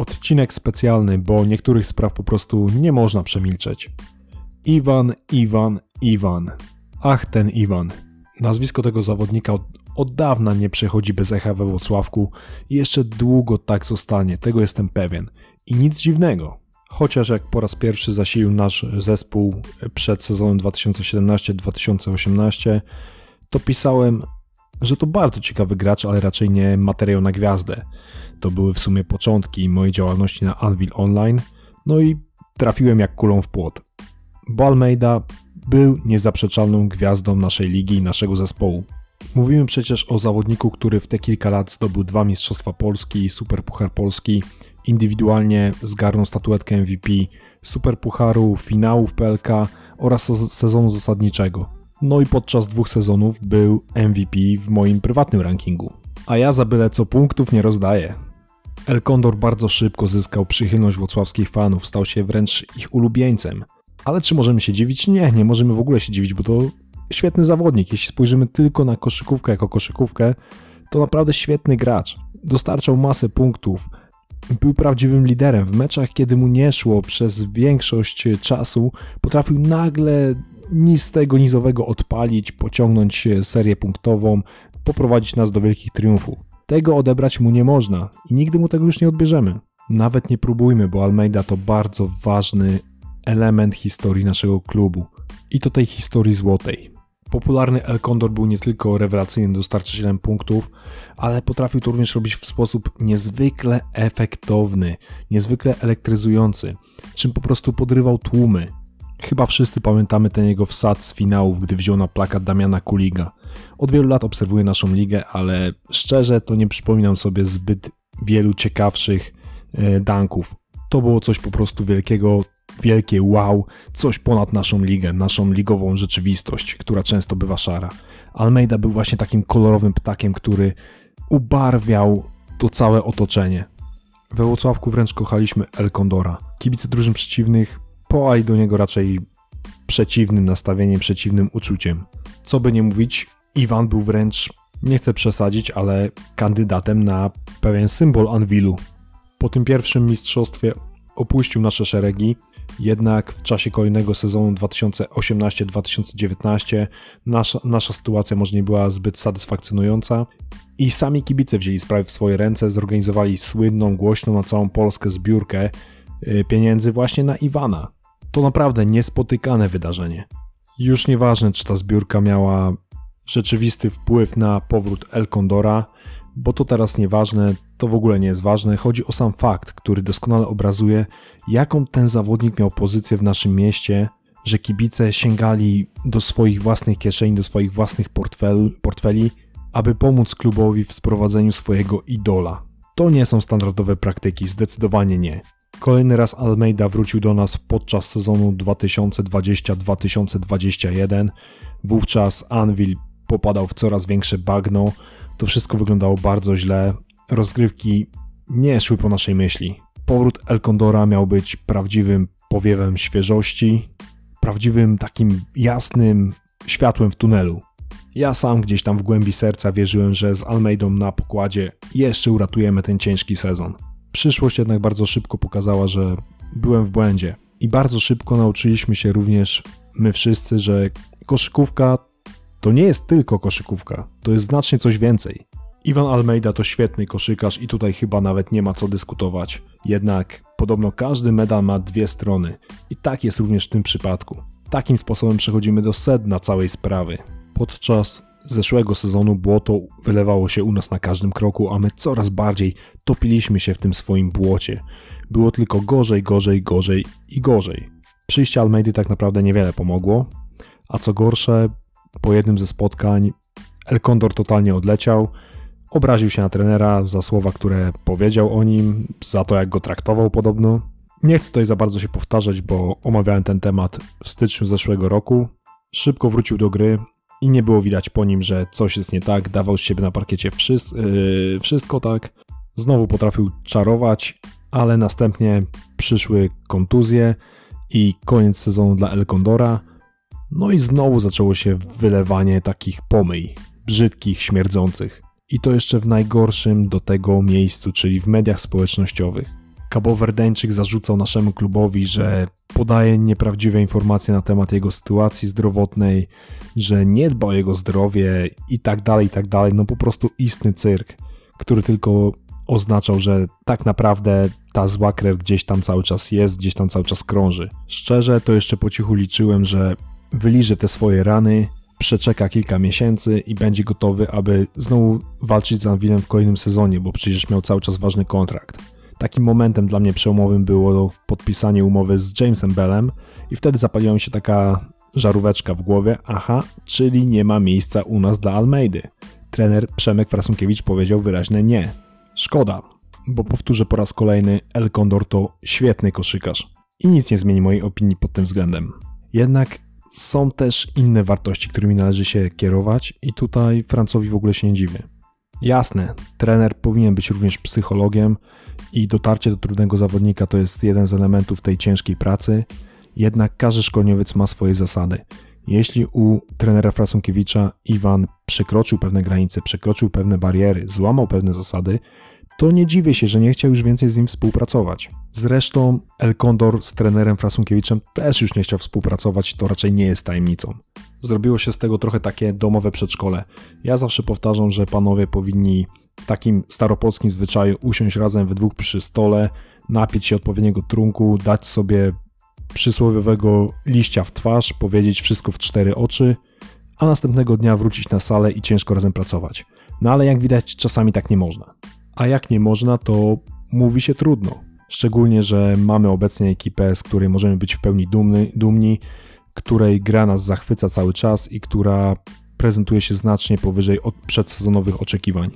Odcinek specjalny, bo niektórych spraw po prostu nie można przemilczeć. Iwan, Iwan, Iwan. Ach, ten Iwan. Nazwisko tego zawodnika od, od dawna nie przechodzi bez echa we Włocławku i jeszcze długo tak zostanie, tego jestem pewien. I nic dziwnego. Chociaż jak po raz pierwszy zasilił nasz zespół przed sezonem 2017-2018, to pisałem, że to bardzo ciekawy gracz, ale raczej nie materiał na gwiazdę. To były w sumie początki mojej działalności na Anvil Online, no i trafiłem jak kulą w płot. Bo Almeida był niezaprzeczalną gwiazdą naszej ligi i naszego zespołu. Mówimy przecież o zawodniku, który w te kilka lat zdobył dwa Mistrzostwa Polski i Superpuchar Polski, indywidualnie zgarnął statuetkę MVP, Superpucharu, finałów PLK oraz sezonu zasadniczego. No i podczas dwóch sezonów był MVP w moim prywatnym rankingu. A ja za byle co punktów nie rozdaję. El Condor bardzo szybko zyskał przychylność włocławskich fanów, stał się wręcz ich ulubieńcem. Ale czy możemy się dziwić? Nie, nie możemy w ogóle się dziwić, bo to świetny zawodnik. Jeśli spojrzymy tylko na koszykówkę jako koszykówkę, to naprawdę świetny gracz. Dostarczał masę punktów, był prawdziwym liderem. W meczach, kiedy mu nie szło przez większość czasu, potrafił nagle nic z tego nizowego odpalić, pociągnąć serię punktową, poprowadzić nas do wielkich triumfów. Tego odebrać mu nie można i nigdy mu tego już nie odbierzemy. Nawet nie próbujmy, bo Almeida to bardzo ważny element historii naszego klubu i to tej historii złotej. Popularny El Condor był nie tylko rewelacyjnym dostarczycielem punktów, ale potrafił to również robić w sposób niezwykle efektowny, niezwykle elektryzujący, czym po prostu podrywał tłumy. Chyba wszyscy pamiętamy ten jego wsad z finałów, gdy wziął na plakat Damiana Kuliga. Od wielu lat obserwuję naszą ligę, ale szczerze to nie przypominam sobie zbyt wielu ciekawszych e, danków. To było coś po prostu wielkiego, wielkie wow, coś ponad naszą ligę, naszą ligową rzeczywistość, która często bywa szara. Almeida był właśnie takim kolorowym ptakiem, który ubarwiał to całe otoczenie. We Włocławku wręcz kochaliśmy El Condora. Kibice drużyn przeciwnych poali do niego raczej przeciwnym nastawieniem, przeciwnym uczuciem. Co by nie mówić, Iwan był wręcz, nie chcę przesadzić, ale kandydatem na pewien symbol Anwilu. Po tym pierwszym mistrzostwie opuścił nasze szeregi, jednak w czasie kolejnego sezonu 2018-2019 nasza, nasza sytuacja może nie była zbyt satysfakcjonująca i sami kibice wzięli sprawy w swoje ręce, zorganizowali słynną, głośną na całą Polskę zbiórkę y, pieniędzy właśnie na Iwana. To naprawdę niespotykane wydarzenie. Już nieważne, czy ta zbiórka miała rzeczywisty wpływ na powrót El Condora, bo to teraz nieważne, to w ogóle nie jest ważne. Chodzi o sam fakt, który doskonale obrazuje, jaką ten zawodnik miał pozycję w naszym mieście, że kibice sięgali do swoich własnych kieszeni, do swoich własnych portfel, portfeli, aby pomóc klubowi w sprowadzeniu swojego idola. To nie są standardowe praktyki, zdecydowanie nie. Kolejny raz Almeida wrócił do nas podczas sezonu 2020-2021. Wówczas Anvil popadał w coraz większe bagno. To wszystko wyglądało bardzo źle. Rozgrywki nie szły po naszej myśli. Powrót El Condora miał być prawdziwym powiewem świeżości, prawdziwym takim jasnym światłem w tunelu. Ja sam gdzieś tam w głębi serca wierzyłem, że z Almeidą na pokładzie jeszcze uratujemy ten ciężki sezon. Przyszłość jednak bardzo szybko pokazała, że byłem w błędzie. I bardzo szybko nauczyliśmy się również my wszyscy, że koszykówka to nie jest tylko koszykówka, to jest znacznie coś więcej. Iwan Almeida to świetny koszykarz i tutaj chyba nawet nie ma co dyskutować. Jednak podobno każdy medal ma dwie strony i tak jest również w tym przypadku. Takim sposobem przechodzimy do sedna całej sprawy. Podczas zeszłego sezonu błoto wylewało się u nas na każdym kroku, a my coraz bardziej topiliśmy się w tym swoim błocie. Było tylko gorzej, gorzej, gorzej i gorzej. Przyjście Almeidy tak naprawdę niewiele pomogło, a co gorsze, po jednym ze spotkań El Condor totalnie odleciał, obraził się na trenera za słowa, które powiedział o nim, za to jak go traktował podobno. Nie chcę tutaj za bardzo się powtarzać, bo omawiałem ten temat w styczniu zeszłego roku. Szybko wrócił do gry i nie było widać po nim, że coś jest nie tak, dawał z siebie na parkiecie wszystko, yy, wszystko tak. Znowu potrafił czarować, ale następnie przyszły kontuzje i koniec sezonu dla El Condora. No i znowu zaczęło się wylewanie takich pomyj, brzydkich, śmierdzących. I to jeszcze w najgorszym do tego miejscu, czyli w mediach społecznościowych. Kabowerdeńczyk zarzucał naszemu klubowi, że podaje nieprawdziwe informacje na temat jego sytuacji zdrowotnej, że nie dba o jego zdrowie i tak dalej, i tak dalej. No po prostu istny cyrk, który tylko oznaczał, że tak naprawdę ta zła krew gdzieś tam cały czas jest, gdzieś tam cały czas krąży. Szczerze, to jeszcze po cichu liczyłem, że wyliże te swoje rany, przeczeka kilka miesięcy i będzie gotowy, aby znowu walczyć z Anvilem w kolejnym sezonie, bo przecież miał cały czas ważny kontrakt. Takim momentem dla mnie przełomowym było podpisanie umowy z Jamesem Bellem i wtedy zapaliła mi się taka żaróweczka w głowie, aha, czyli nie ma miejsca u nas dla Almeidy. Trener Przemek Frasunkiewicz powiedział wyraźne nie. Szkoda, bo powtórzę po raz kolejny, El Condor to świetny koszykarz i nic nie zmieni mojej opinii pod tym względem. Jednak są też inne wartości, którymi należy się kierować i tutaj Francowi w ogóle się nie dziwię. Jasne, trener powinien być również psychologiem i dotarcie do trudnego zawodnika to jest jeden z elementów tej ciężkiej pracy, jednak każdy szkoleniowiec ma swoje zasady. Jeśli u trenera Frasunkiewicza Iwan przekroczył pewne granice, przekroczył pewne bariery, złamał pewne zasady, to nie dziwię się, że nie chciał już więcej z nim współpracować. Zresztą El Condor z trenerem Frasunkiewiczem też już nie chciał współpracować, to raczej nie jest tajemnicą. Zrobiło się z tego trochę takie domowe przedszkole. Ja zawsze powtarzam, że panowie powinni w takim staropolskim zwyczaju usiąść razem we dwóch przy stole, napić się odpowiedniego trunku, dać sobie przysłowiowego liścia w twarz, powiedzieć wszystko w cztery oczy, a następnego dnia wrócić na salę i ciężko razem pracować. No ale jak widać, czasami tak nie można. A jak nie można, to mówi się trudno. Szczególnie, że mamy obecnie ekipę, z której możemy być w pełni dumny, dumni, której gra nas zachwyca cały czas i która prezentuje się znacznie powyżej od przedsezonowych oczekiwań.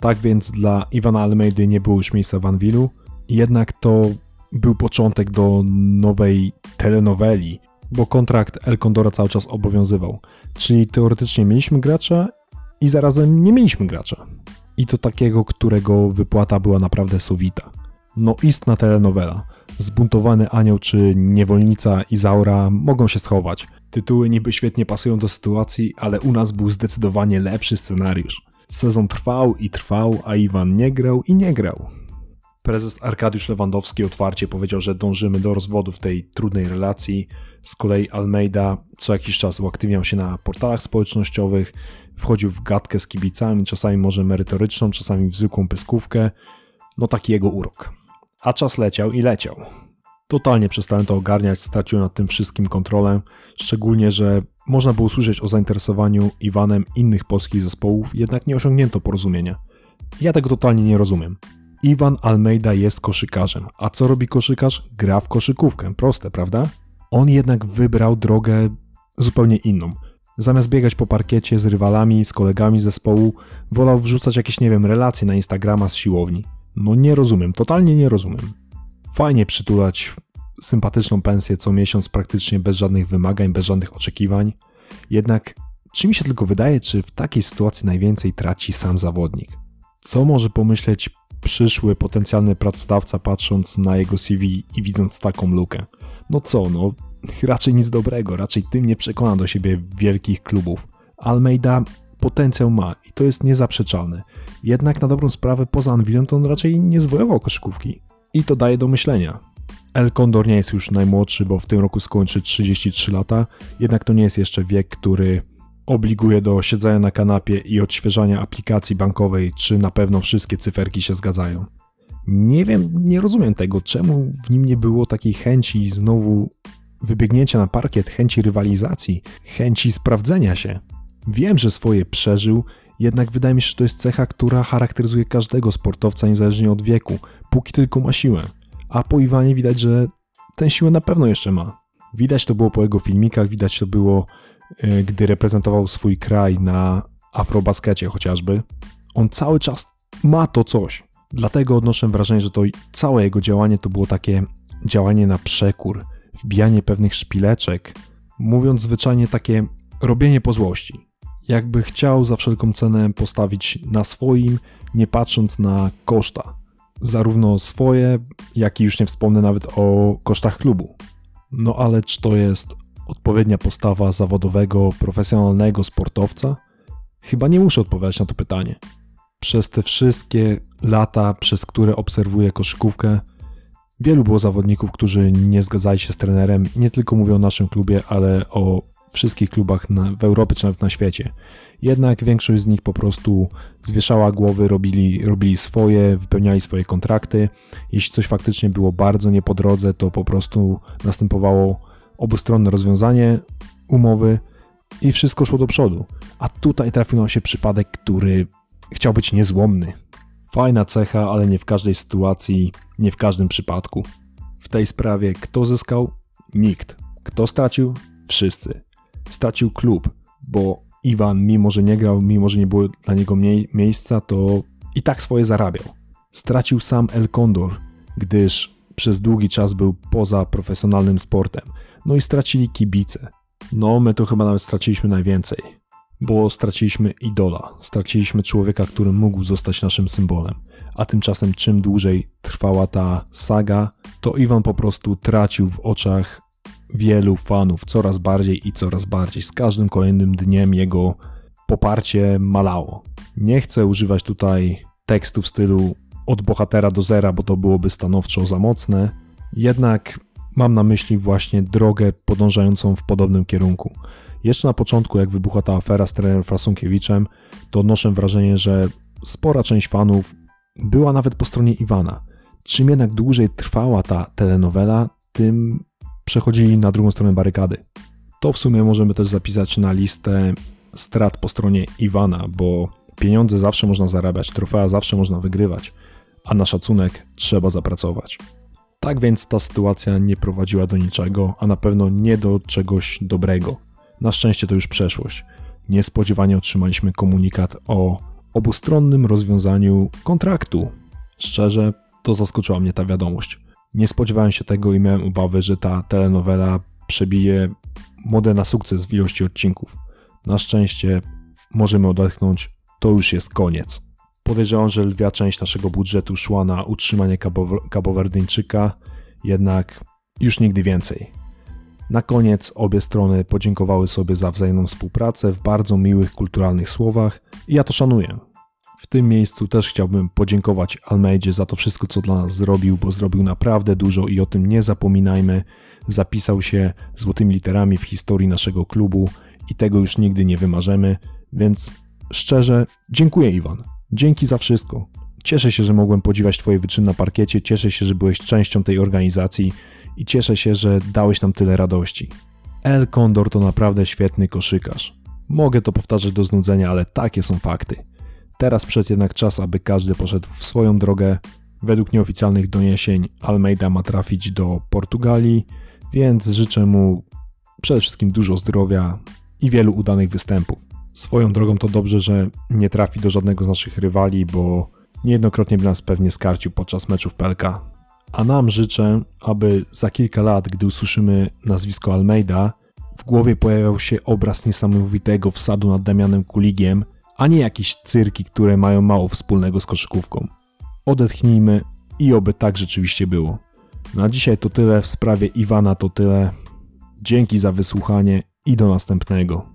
Tak więc dla Iwana Almeidy nie było już miejsca w Anwilu, jednak to był początek do nowej telenoweli, bo kontrakt El Condora cały czas obowiązywał. Czyli teoretycznie mieliśmy gracza i zarazem nie mieliśmy gracza. I to takiego, którego wypłata była naprawdę sowita. No istna telenowela. Zbuntowany anioł czy niewolnica Izaura mogą się schować. Tytuły niby świetnie pasują do sytuacji, ale u nas był zdecydowanie lepszy scenariusz. Sezon trwał i trwał, a Iwan nie grał i nie grał. Prezes Arkadiusz Lewandowski otwarcie powiedział, że dążymy do rozwodu w tej trudnej relacji. Z kolei Almeida co jakiś czas uaktywniał się na portalach społecznościowych, wchodził w gadkę z kibicami, czasami może merytoryczną, czasami w zwykłą pyskówkę. No taki jego urok. A czas leciał i leciał. Totalnie przestałem to ogarniać, straciłem nad tym wszystkim kontrolę, szczególnie, że można było usłyszeć o zainteresowaniu Iwanem innych polskich zespołów, jednak nie osiągnięto porozumienia. Ja tego totalnie nie rozumiem. Iwan Almeida jest koszykarzem. A co robi koszykarz? Gra w koszykówkę. Proste, prawda? On jednak wybrał drogę zupełnie inną. Zamiast biegać po parkiecie z rywalami, z kolegami zespołu, wolał wrzucać jakieś, nie wiem, relacje na Instagrama z siłowni. No nie rozumiem, totalnie nie rozumiem. Fajnie przytulać sympatyczną pensję co miesiąc, praktycznie bez żadnych wymagań, bez żadnych oczekiwań. Jednak, czy mi się tylko wydaje, czy w takiej sytuacji najwięcej traci sam zawodnik? Co może pomyśleć przyszły potencjalny pracodawca patrząc na jego CV i widząc taką lukę? No co, no raczej nic dobrego, raczej tym nie przekona do siebie wielkich klubów. Almeida potencjał ma i to jest niezaprzeczalne. Jednak na dobrą sprawę poza Anvilem to on raczej nie zwojował koszykówki. I to daje do myślenia. El Condor nie jest już najmłodszy, bo w tym roku skończy 33 lata, jednak to nie jest jeszcze wiek, który obliguje do siedzenia na kanapie i odświeżania aplikacji bankowej, czy na pewno wszystkie cyferki się zgadzają. Nie wiem, nie rozumiem tego, czemu w nim nie było takiej chęci znowu wybiegnięcia na parkiet, chęci rywalizacji, chęci sprawdzenia się. Wiem, że swoje przeżył, jednak wydaje mi się, że to jest cecha, która charakteryzuje każdego sportowca niezależnie od wieku, póki tylko ma siłę. A po Iwanie widać, że tę siłę na pewno jeszcze ma. Widać to było po jego filmikach, widać to było E, gdy reprezentował swój kraj na afrobaskecie chociażby, on cały czas ma to coś. Dlatego odnoszę wrażenie, że to całe jego działanie to było takie działanie na przekór, wbijanie pewnych szpileczek, mówiąc zwyczajnie takie robienie po złości. Jakby chciał za wszelką cenę postawić na swoim, nie patrząc na koszta. Zarówno swoje, jak i już nie wspomnę nawet o kosztach klubu. No ale czy to jest odpowiednia postawa zawodowego, profesjonalnego sportowca? Chyba nie muszę odpowiadać na to pytanie. Przez te wszystkie lata, przez które obserwuję koszykówkę, Wielu było zawodników, którzy nie zgadzali się z trenerem. Nie tylko mówię o naszym klubie, ale o wszystkich klubach na, w Europie czy nawet na świecie. Jednak większość z nich po prostu zwieszała głowy, robili, robili swoje, wypełniali swoje kontrakty. Jeśli coś faktycznie było bardzo nie po drodze, to po prostu następowało obustronne rozwiązanie umowy i wszystko szło do przodu. A tutaj trafił nam się przypadek, który chciał być niezłomny. Fajna cecha, ale nie w każdej sytuacji, nie w każdym przypadku. W tej sprawie kto zyskał? Nikt. Kto stracił? Wszyscy. Stracił klub, bo Iwan, mimo że nie grał, mimo że nie było dla niego mie miejsca, to i tak swoje zarabiał. Stracił sam El Condor, gdyż przez długi czas był poza profesjonalnym sportem. No i stracili kibice. No, my to chyba nawet straciliśmy najwięcej, bo straciliśmy idola, straciliśmy człowieka, który mógł zostać naszym symbolem. A tymczasem, czym dłużej trwała ta saga, to Iwan po prostu tracił w oczach wielu fanów coraz bardziej i coraz bardziej. Z każdym kolejnym dniem jego poparcie malało. Nie chcę używać tutaj tekstu w stylu od bohatera do zera, bo to byłoby stanowczo za mocne. Jednak mam na myśli właśnie drogę podążającą w podobnym kierunku. Jeszcze na początku, jak wybuchła ta afera z trenerem Frasunkiewiczem, to odnoszę wrażenie, że spora część fanów była nawet po stronie Iwana. Czym jednak dłużej trwała ta telenowela, tym przechodzili na drugą stronę barykady. To w sumie możemy też zapisać na listę strat po stronie Iwana, bo pieniądze zawsze można zarabiać, trofea zawsze można wygrywać, a na szacunek trzeba zapracować. Tak więc ta sytuacja nie prowadziła do niczego, a na pewno nie do czegoś dobrego. Na szczęście to już przeszłość. Niespodziewanie otrzymaliśmy komunikat o obustronnym rozwiązaniu kontraktu. Szczerze, to zaskoczyła mnie ta wiadomość. Nie spodziewałem się tego i miałem obawy, że ta telenowela przebije modę na sukces w ilości odcinków. Na szczęście możemy odetchnąć, to już jest koniec. Podejrzewam, że lwia część naszego budżetu szła na utrzymanie Kabowerdyńczyka, jednak już nigdy więcej. Na koniec obie strony podziękowały sobie za wzajemną współpracę w bardzo miłych, kulturalnych słowach i ja to szanuję. W tym miejscu też chciałbym podziękować Almeidzie za to wszystko, co dla nas zrobił, bo zrobił naprawdę dużo i o tym nie zapominajmy. Zapisał się złotymi literami w historii naszego klubu i tego już nigdy nie wymarzymy, więc szczerze dziękuję Iwan. Dzięki za wszystko. Cieszę się, że mogłem podziwiać Twoje wyczyny na parkiecie, cieszę się, że byłeś częścią tej organizacji i cieszę się, że dałeś nam tyle radości. El Condor to naprawdę świetny koszykarz. Mogę to powtarzać do znudzenia, ale takie są fakty. Teraz przyszedł jednak czas, aby każdy poszedł w swoją drogę. Według nieoficjalnych doniesień Almeida ma trafić do Portugalii, więc życzę mu przede wszystkim dużo zdrowia i wielu udanych występów. Swoją drogą to dobrze, że nie trafi do żadnego z naszych rywali, bo niejednokrotnie by nas pewnie skarcił podczas meczów PLK. A nam życzę, aby za kilka lat, gdy usłyszymy nazwisko Almeida, w głowie pojawiał się obraz niesamowitego wsadu nad Damianem Kuligiem, a nie jakieś cyrki, które mają mało wspólnego z koszykówką. Odetchnijmy i oby tak rzeczywiście było. Na dzisiaj to tyle, w sprawie Iwana to tyle. Dzięki za wysłuchanie i do następnego.